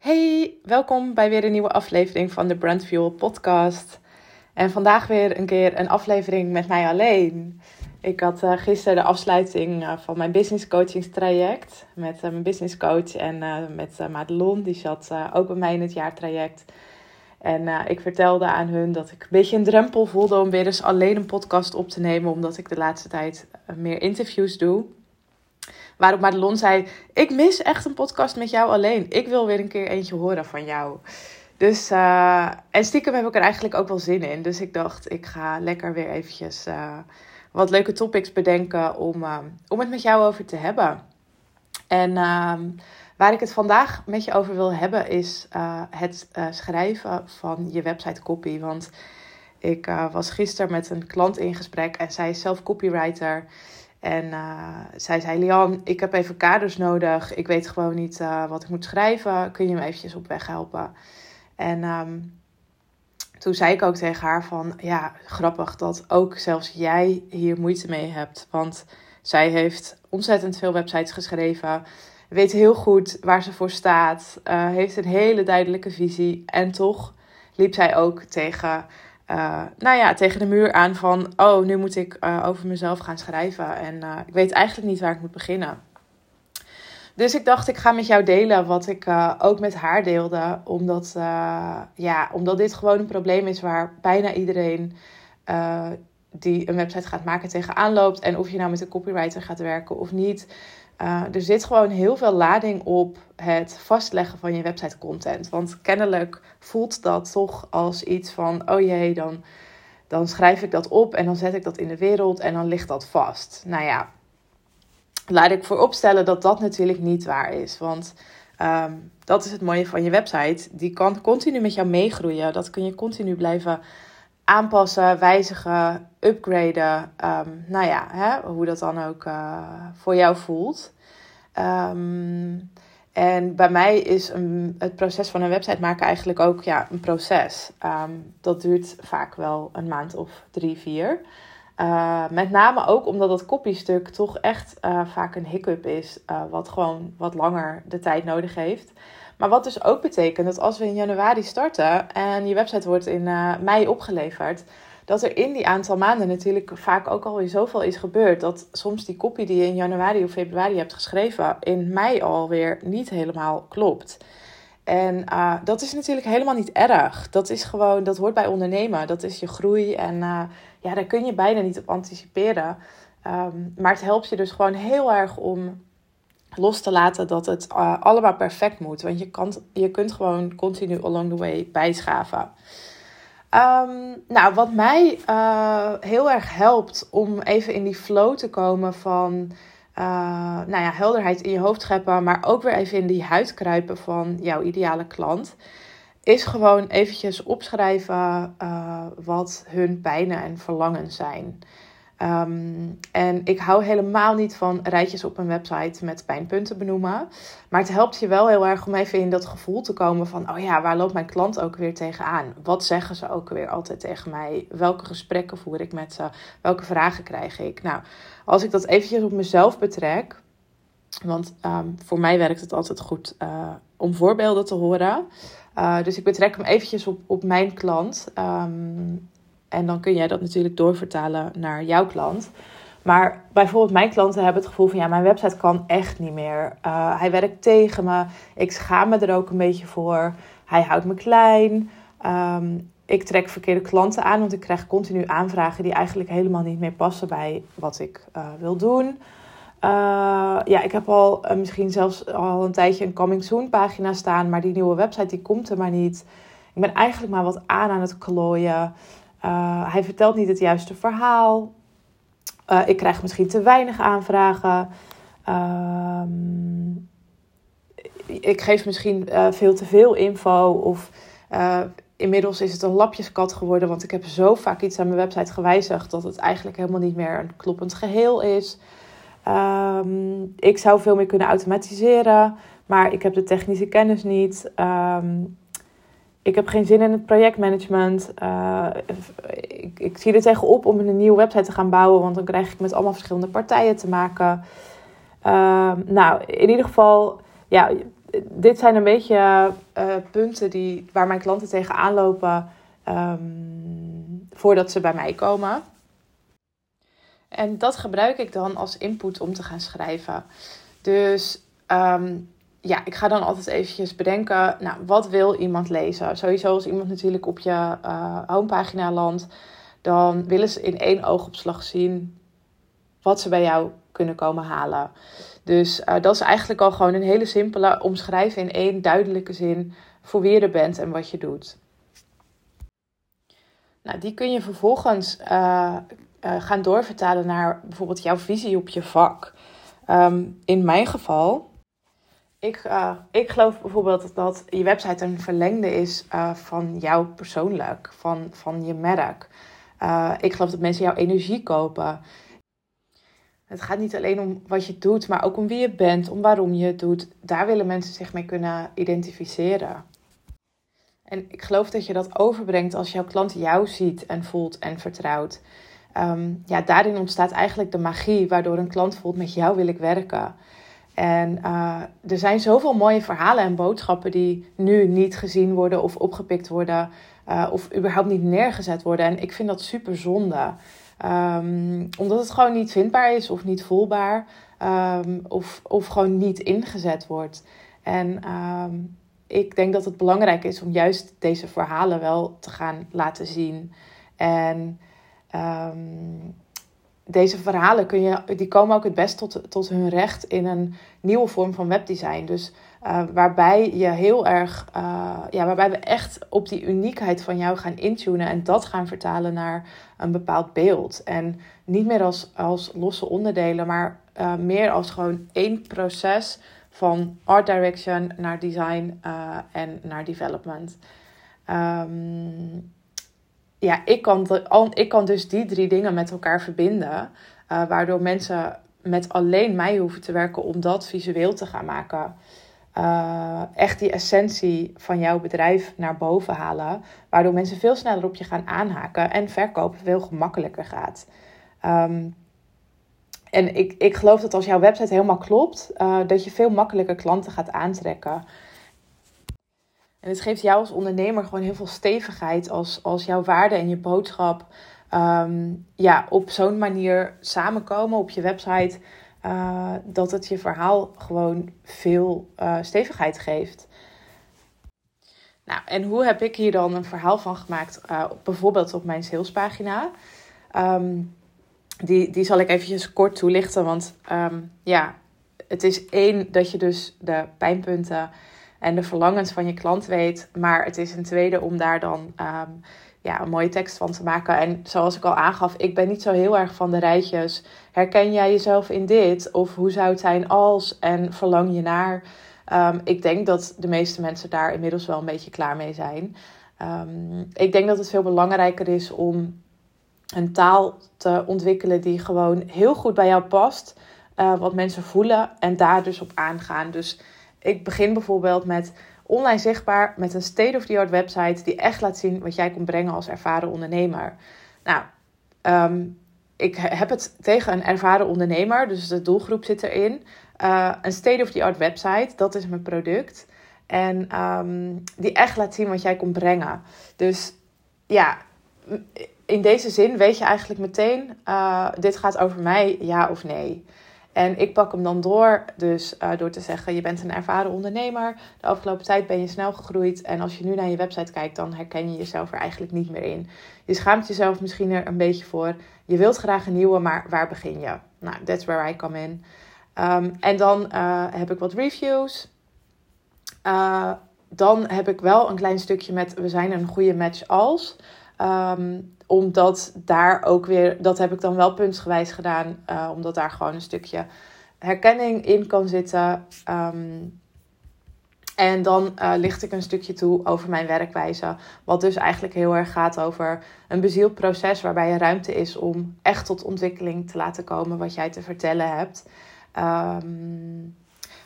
Hey, welkom bij weer een nieuwe aflevering van de Brand Fuel podcast. En vandaag weer een keer een aflevering met mij alleen. Ik had uh, gisteren de afsluiting uh, van mijn business coachingstraject met uh, mijn business coach en met Madelon. Die zat ook bij mij in het jaartraject. En ik vertelde aan hun dat ik een beetje een drempel voelde om weer eens alleen een podcast op te nemen, omdat ik de laatste tijd meer interviews doe. Waarop Madelon zei: Ik mis echt een podcast met jou alleen. Ik wil weer een keer eentje horen van jou. Dus, uh, en stiekem heb ik er eigenlijk ook wel zin in. Dus ik dacht, ik ga lekker weer eventjes uh, wat leuke topics bedenken om, uh, om het met jou over te hebben. En ehm, waar ik het vandaag met je over wil hebben is het schrijven van je website copy. Want ik was gisteren met een klant in gesprek en zij is zelf copywriter. En uh, zij zei, Lian, ik heb even kaders nodig. Ik weet gewoon niet uh, wat ik moet schrijven. Kun je me eventjes op weg helpen? En um, toen zei ik ook tegen haar van, ja, grappig dat ook zelfs jij hier moeite mee hebt. Want zij heeft ontzettend veel websites geschreven. Weet heel goed waar ze voor staat. Uh, heeft een hele duidelijke visie. En toch liep zij ook tegen uh, nou ja, tegen de muur aan van, oh, nu moet ik uh, over mezelf gaan schrijven en uh, ik weet eigenlijk niet waar ik moet beginnen. Dus ik dacht, ik ga met jou delen wat ik ook met haar deelde, omdat, ja, omdat dit gewoon een probleem is waar bijna iedereen die een website gaat maken tegenaan loopt. En of je nou met een copywriter gaat werken of niet, uh, er zit gewoon heel veel lading op het vastleggen van je website content. Want kennelijk voelt dat toch als iets van: oh jee, dan, dan schrijf ik dat op en dan zet ik dat in de wereld en dan ligt dat vast. Nou ja, laat ik vooropstellen dat dat natuurlijk niet waar is. Want um, dat is het mooie van je website. Die kan continu met jou meegroeien. Dat kun je continu blijven aanpassen, wijzigen, upgraden. Um, nou ja, hè, hoe dat dan ook uh, voor jou voelt. Um, en bij mij is een, het proces van een website maken eigenlijk ook ja, een proces. Um, dat duurt vaak wel een maand of drie, vier. Uh, met name ook omdat dat copystuk toch echt uh, vaak een hiccup is, wat gewoon wat langer de tijd nodig heeft. Maar wat dus ook betekent dat als we in januari starten en je website wordt in uh, mei opgeleverd, dat er in die aantal maanden natuurlijk vaak ook alweer zoveel is gebeurd. Dat soms die kopie die je in januari of februari hebt geschreven, in mei alweer niet helemaal klopt. En uh, dat is natuurlijk helemaal niet erg. Dat is gewoon, dat hoort bij ondernemen. Dat is je groei. En uh, ja, daar kun je bijna niet op anticiperen. Um, maar het helpt je dus gewoon heel erg om los te laten dat het uh, allemaal perfect moet. Want je, kan, je kunt gewoon continu along the way bijschaven. Um, nou, wat mij uh, heel erg helpt om even in die flow te komen van uh, nou ja, helderheid in je hoofd scheppen, maar ook weer even in die huid kruipen van jouw ideale klant, is gewoon eventjes opschrijven wat hun pijnen en verlangens zijn. Um, en ik hou helemaal niet van rijtjes op een website met pijnpunten benoemen. Maar het helpt je wel heel erg om even in dat gevoel te komen van... oh ja, waar loopt mijn klant ook weer tegenaan? Wat zeggen ze ook weer altijd tegen mij? Welke gesprekken voer ik met ze? Welke vragen krijg ik? Nou, als ik dat eventjes op mezelf betrek... want um, voor mij werkt het altijd goed uh, om voorbeelden te horen... Uh, dus ik betrek hem eventjes op, op mijn klant... Um, en dan kun jij dat natuurlijk doorvertalen naar jouw klant. Maar bijvoorbeeld mijn klanten hebben het gevoel van ja, mijn website kan echt niet meer. Uh, hij werkt tegen me. Ik schaam me er ook een beetje voor. Hij houdt me klein. Um, ik trek verkeerde klanten aan, want ik krijg continu aanvragen die eigenlijk helemaal niet meer passen bij wat ik uh, wil doen. Uh, ja, ik heb al misschien zelfs al een tijdje een coming soon pagina staan, maar die nieuwe website die komt er maar niet. Ik ben eigenlijk maar wat aan aan het klooien. Uh, hij vertelt niet het juiste verhaal. Uh, ik krijg misschien te weinig aanvragen. Uh, ik geef misschien uh, veel te veel info. Of inmiddels is het een lapjeskat geworden. Want ik heb zo vaak iets aan mijn website gewijzigd. dat het eigenlijk helemaal niet meer een kloppend geheel is. Ehm, ik zou veel meer kunnen automatiseren. Maar ik heb de technische kennis niet. Um, ik heb geen zin in het projectmanagement. Uh, ik, ik, zie er tegenop om een nieuwe website te gaan bouwen, want dan krijg ik met allemaal verschillende partijen te maken. Uh, nou, in ieder geval, ja, dit zijn een beetje uh, punten die, waar mijn klanten tegenaan lopen um, voordat ze bij mij komen. En dat gebruik ik dan als input om te gaan schrijven. Dus um, ja, ik ga dan altijd eventjes bedenken, nou, wat wil iemand lezen? Sowieso als iemand natuurlijk op je uh, homepagina landt, dan willen ze in één oogopslag zien wat ze bij jou kunnen komen halen. Dus uh, dat is eigenlijk al gewoon een hele simpele omschrijven in één duidelijke zin voor wie je er bent en wat je doet. Nou, die kun je vervolgens uh, gaan doorvertalen naar bijvoorbeeld jouw visie op je vak. Um, in mijn geval, ik, uh, ik geloof bijvoorbeeld dat je website een verlengde is uh, van jou persoonlijk, van, van je merk. Uh, ik geloof dat mensen jouw energie kopen. Het gaat niet alleen om wat je doet, maar ook om wie je bent, om waarom je het doet. Daar willen mensen zich mee kunnen identificeren. En ik geloof dat je dat overbrengt als jouw klant jou ziet en voelt en vertrouwt. Um, ja, daarin ontstaat eigenlijk de magie waardoor een klant voelt met jou wil ik werken. En uh, er zijn zoveel mooie verhalen en boodschappen die nu niet gezien worden of opgepikt worden. Uh, of überhaupt niet neergezet worden. En ik vind dat super zonde. Um, omdat het gewoon niet vindbaar is of niet voelbaar. Um, of, of gewoon niet ingezet wordt. En um, ik denk dat het belangrijk is om juist deze verhalen wel te gaan laten zien. En deze verhalen kun je, die komen ook het best tot, tot hun recht in een nieuwe vorm van webdesign. Dus uh, waarbij je heel erg, uh, ja, waarbij we echt op die uniekheid van jou gaan intunen en dat gaan vertalen naar een bepaald beeld. En niet meer als, als losse onderdelen, maar uh, meer als gewoon één proces van art direction naar design en naar development. Um, ja, ik kan, ik kan dus die drie dingen met elkaar verbinden. Uh, waardoor mensen met alleen mij hoeven te werken om dat visueel te gaan maken. Uh, echt die essentie van jouw bedrijf naar boven halen. Waardoor mensen veel sneller op je gaan aanhaken en verkopen veel gemakkelijker gaat. Um, en ik, ik geloof dat als jouw website helemaal klopt, uh, dat je veel makkelijker klanten gaat aantrekken. En het geeft jou als ondernemer gewoon heel veel stevigheid als, als jouw waarde en je boodschap um, ja, op zo'n manier samenkomen op je website. Uh, dat het je verhaal gewoon veel uh, stevigheid geeft. Nou, en hoe heb ik hier dan een verhaal van gemaakt? Uh, bijvoorbeeld op mijn salespagina. Um, die, die zal ik eventjes kort toelichten. Want um, ja, het is één dat je dus de pijnpunten en de verlangens van je klant weet. Maar het is een tweede om daar dan um, ja, een mooie tekst van te maken. En zoals ik al aangaf, ik ben niet zo heel erg van de rijtjes. Herken jij jezelf in dit? Of hoe zou het zijn als? En verlang je naar? Um, ik denk dat de meeste mensen daar inmiddels wel een beetje klaar mee zijn. Um, ik denk dat het veel belangrijker is om een taal te ontwikkelen die gewoon heel goed bij jou past. Uh, wat mensen voelen en daar dus op aangaan. Dus ik begin bijvoorbeeld met online zichtbaar met een state-of-the-art website die echt laat zien wat jij kunt brengen als ervaren ondernemer. Nou, um, ik heb het tegen een ervaren ondernemer, dus de doelgroep zit erin. Uh, een state-of-the-art website, dat is mijn product. En um, die echt laat zien wat jij kunt brengen. Dus ja, in deze zin weet je eigenlijk meteen: uh, dit gaat over mij, ja of nee. En ik pak hem dan door, dus uh, door te zeggen: je bent een ervaren ondernemer. De afgelopen tijd ben je snel gegroeid. En als je nu naar je website kijkt, dan herken je jezelf er eigenlijk niet meer in. Je schaamt jezelf misschien er een beetje voor. Je wilt graag een nieuwe, maar waar begin je? Nou, that's where I come in. Um, en dan uh, heb ik wat reviews. Uh, dan heb ik wel een klein stukje met: we zijn een goede match als. Um, omdat daar ook weer, dat heb ik dan wel puntsgewijs gedaan, uh, omdat daar gewoon een stukje herkenning in kan zitten. Um, en dan uh, licht ik een stukje toe over mijn werkwijze. Wat dus eigenlijk heel erg gaat over een bezield proces waarbij er ruimte is om echt tot ontwikkeling te laten komen wat jij te vertellen hebt. Um,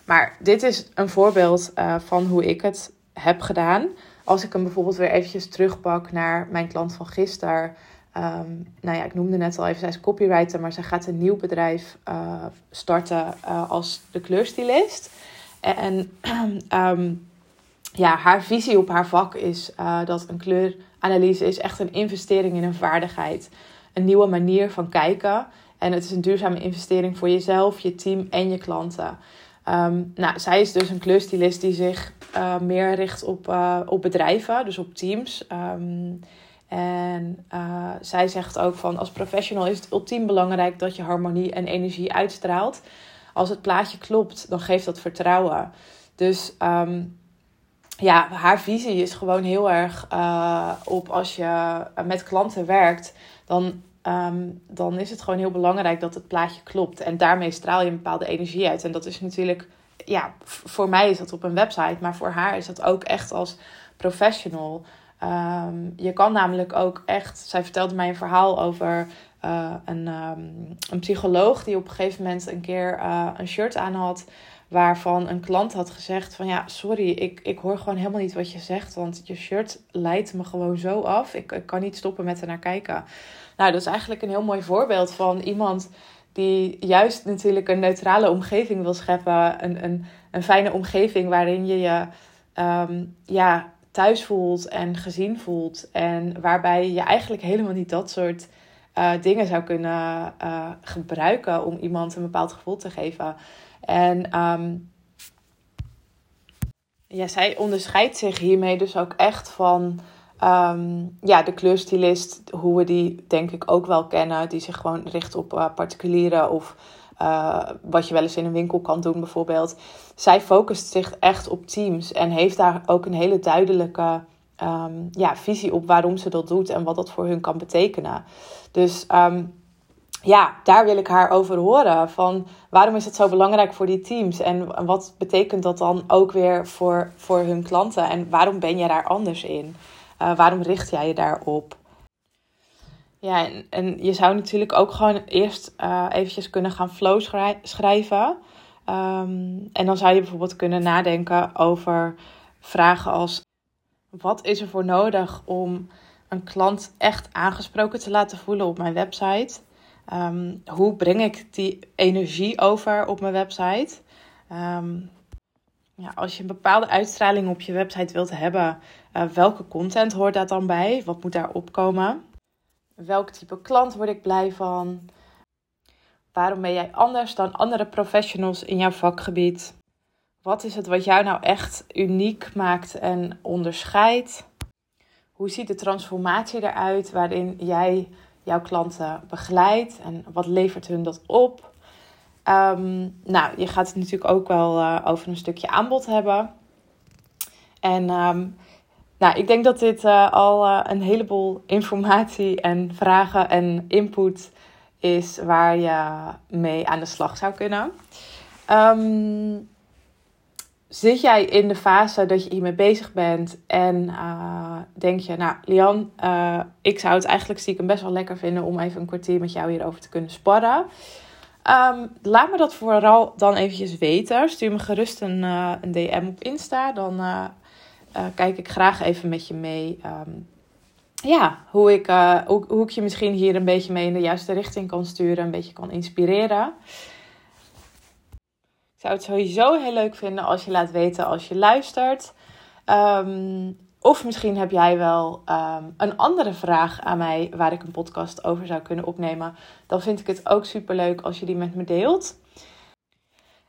maar dit is een voorbeeld uh, van hoe ik het heb gedaan als ik hem bijvoorbeeld weer eventjes terugpak naar mijn klant van gisteren. Um, nou ja, ik noemde net al even, zij is copywriter, maar zij gaat een nieuw bedrijf uh, starten uh, als de kleurstylist. En ehm, ja, haar visie op haar vak is uh, dat een kleuranalyse is echt een investering in een vaardigheid. Een nieuwe manier van kijken. En het is een duurzame investering voor jezelf, je team en je klanten. Um, nou, zij is dus een kleurstylist die zich uh, meer richt op, uh, op bedrijven, dus op teams. Um, en uh, zij zegt ook van als professional is het ultiem belangrijk dat je harmonie en energie uitstraalt. Als het plaatje klopt, dan geeft dat vertrouwen. Dus um, ja, haar visie is gewoon heel erg op als je met klanten werkt, dan, um, dan is het gewoon heel belangrijk dat het plaatje klopt. En daarmee straal je een bepaalde energie uit. En dat is natuurlijk, ja, voor mij is dat op een website, maar voor haar is dat ook echt als professional. Um, je kan namelijk ook echt, zij vertelde mij een verhaal over uh, een, um, een psycholoog die op een gegeven moment een keer uh, een shirt aan had waarvan een klant had gezegd van ja, sorry, ik, ik hoor gewoon helemaal niet wat je zegt, want je shirt leidt me gewoon zo af. Ik, ik kan niet stoppen met er naar kijken. Nou, dat is eigenlijk een heel mooi voorbeeld van iemand die juist natuurlijk een neutrale omgeving wil scheppen. Een, een, een fijne omgeving waarin je je um, ja, thuis voelt en gezien voelt. En waarbij je eigenlijk helemaal niet dat soort uh, dingen zou kunnen uh, gebruiken om iemand een bepaald gevoel te geven. En um, ja, zij onderscheidt zich hiermee dus ook echt van um, ja, de kleurstylist, hoe we die denk ik ook wel kennen, die zich gewoon richt op uh, particulieren of wat je wel eens in een winkel kan doen bijvoorbeeld. Zij focust zich echt op teams en heeft daar ook een hele duidelijke um, ja, visie op waarom ze dat doet en wat dat voor hun kan betekenen. Dus um, ja, daar wil ik haar over horen. Van waarom is het zo belangrijk voor die teams? En wat betekent dat dan ook weer voor, voor hun klanten? En waarom ben je daar anders in? Uh, waarom richt jij je daarop? Ja, en, en je zou natuurlijk ook gewoon eerst uh, eventjes kunnen gaan flow schrijven. Um, en dan zou je bijvoorbeeld kunnen nadenken over vragen als: wat is er voor nodig om een klant echt aangesproken te laten voelen op mijn website? Um, hoe breng ik die energie over op mijn website? Um, ja, als je een bepaalde uitstraling op je website wilt hebben, uh, welke content hoort daar dan bij? Wat moet daar opkomen? Welk type klant word ik blij van? Waarom ben jij anders dan andere professionals in jouw vakgebied? Wat is het wat jou nou echt uniek maakt en onderscheidt? Hoe ziet de transformatie eruit waarin jij jouw klanten begeleidt en wat levert hun dat op? Um, nou, je gaat het natuurlijk ook wel uh, over een stukje aanbod hebben. En um, nou, ik denk dat dit uh, al uh, een heleboel informatie en vragen en input is waar je mee aan de slag zou kunnen. Um, zit jij in de fase dat je hiermee bezig bent en uh, denk je, nou Lian, uh, ik zou het eigenlijk stiekem best wel lekker vinden om even een kwartier met jou hierover te kunnen sparren. Um, laat me dat vooral dan eventjes weten. Stuur me gerust een, uh, een DM op Insta. Dan kijk ik graag even met je mee. Um, ja, hoe ik, hoe, hoe ik je misschien hier een beetje mee in de juiste richting kan sturen. Een beetje kan inspireren zou het sowieso heel leuk vinden als je laat weten als je luistert. Um, of misschien heb jij wel um, een andere vraag aan mij waar ik een podcast over zou kunnen opnemen. Dan vind ik het ook super leuk als je die met me deelt.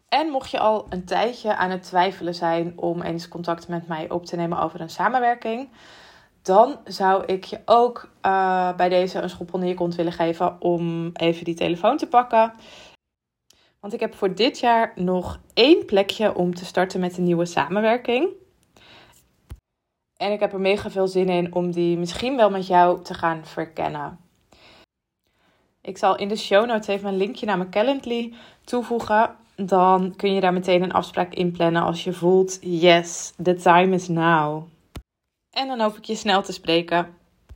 En mocht je al een tijdje aan het twijfelen zijn om eens contact met mij op te nemen over een samenwerking, dan zou ik je ook uh, bij deze een schop onder je kont willen geven om even die telefoon te pakken. Want ik heb voor dit jaar nog één plekje om te starten met een nieuwe samenwerking. En ik heb er mega veel zin in om die misschien wel met jou te gaan verkennen. Ik zal in de show notes even een linkje naar mijn Calendly toevoegen. Dan kun je daar meteen een afspraak inplannen als je voelt: yes, the time is now. En dan hoop ik je snel te spreken.